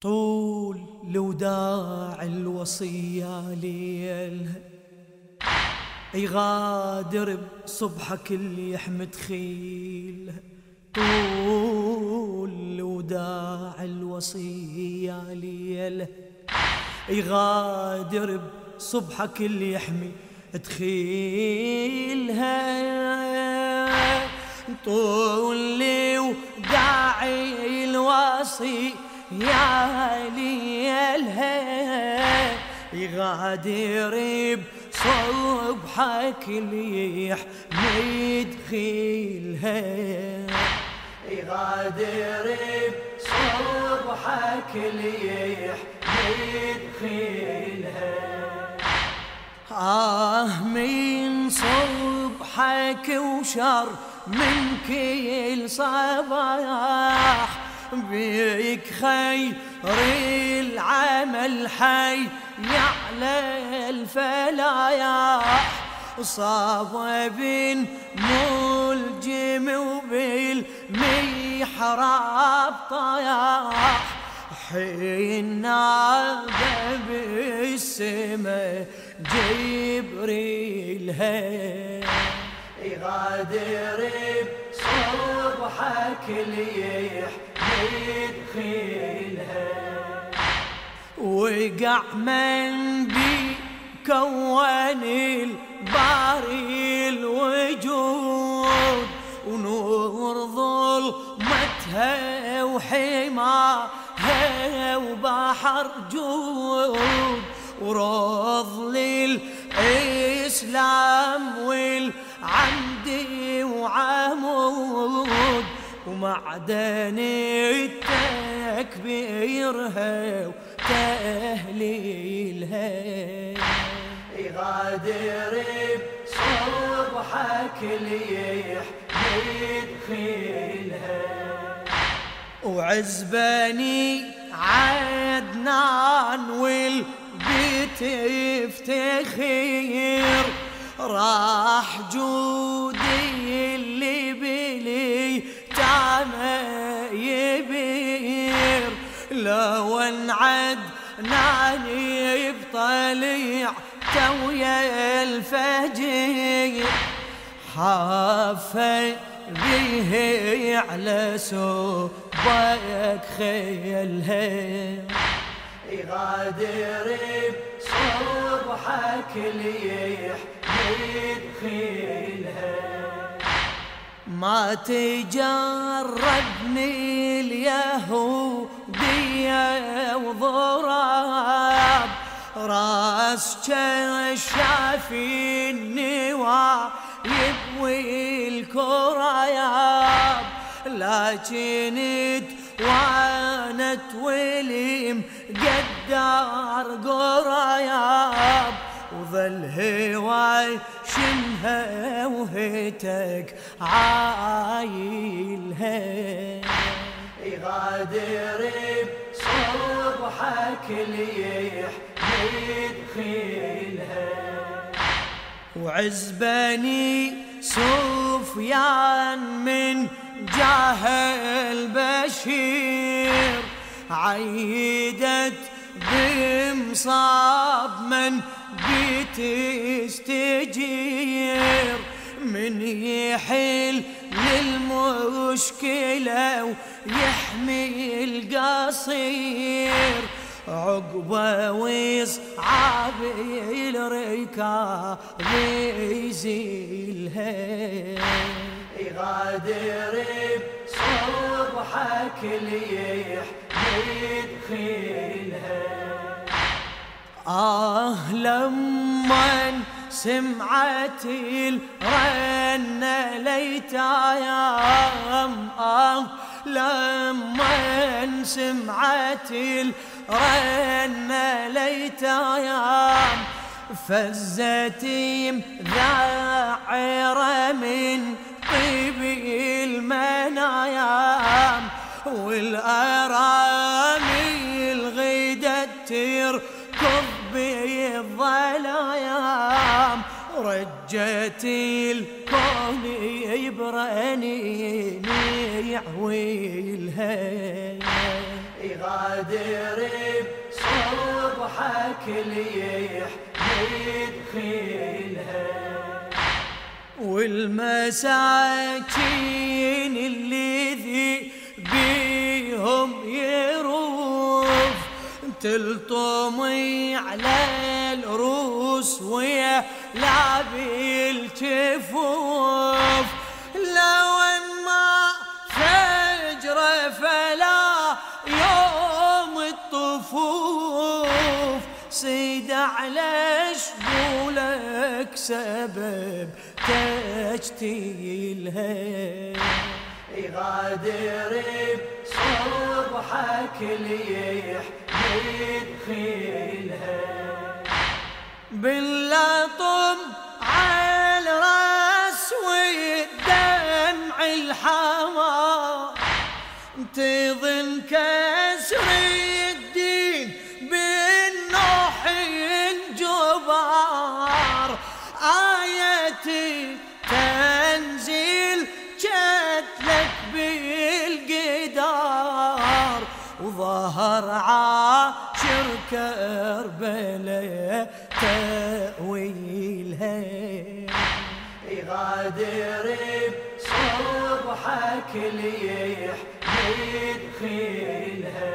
طول لوداع الوصية ليلها يغادر بصبحك اللي يحمد خيلها طول لوداع الوصية ليلها يغادر بصبحك اللي يحمي تخيلها طول لوداعي الوصي يا ليلها يغادر بصبحك ليح مدخيلها يغادر بصبحك ليح مدخيلها آه من صبحك وشر من كل صباح بيك خير العمل حي. يعلى الفلايح صاب ملجم وبالمحراب طياح حين نادى بالسما جبريل يغادر بصبحك ليح يدخلها. وقع من بي كون الباري الوجود ونور ظلمتها وحماها وبحر جود. ورض للإسلام والعمد وعمود ومعدن التكبيرها وتهليلها يغادر بصبحك ليح يدخلها. وعزباني عدنان والبيت يفتخر راح جودي لو انعد نعني يبطلع تويا الفجر حافة به على سوبك خيلها يغادر بصبحك ليح يدخلها ما تجربني اليهودية وضراب راس شافي النوايب والكرياب لكن توانت وليم قدار قرياب وظل هواي شنها وهتك عايلها. يغادر بصبحك ليح يدخلها. وعزبني سفيان من جاه البشير عيدت بمصاب من بتستجير من يحل للمشكلة ويحمي القصير عقبة ويصعب الركاب يزيلها يغادر بصبحك ليح يدخلها. آه لما سمعت الرنة ليتايام آه لما سمعت الرنة ليتايام فزتيم ذاعرة من طيب المنايام والأرامي الغيدة تركض بالظلايام رجت الكون يبرني يعويلها يغادر بصبحك ليح يدخلها. والمساكين اللي ذي بيهم يروف تلطمي على الروس ويا لعبي الجفوف لو ما فجر فلا يوم الطفوف. سيد على شبولك سبب تجتيلها يغادر بصبحك ليح يدخلها باللطم على الراس والدمع الحمار تظن كسر وظهر عاشر كربلاء تأويلها يغادر بصبحك ليح يدخلها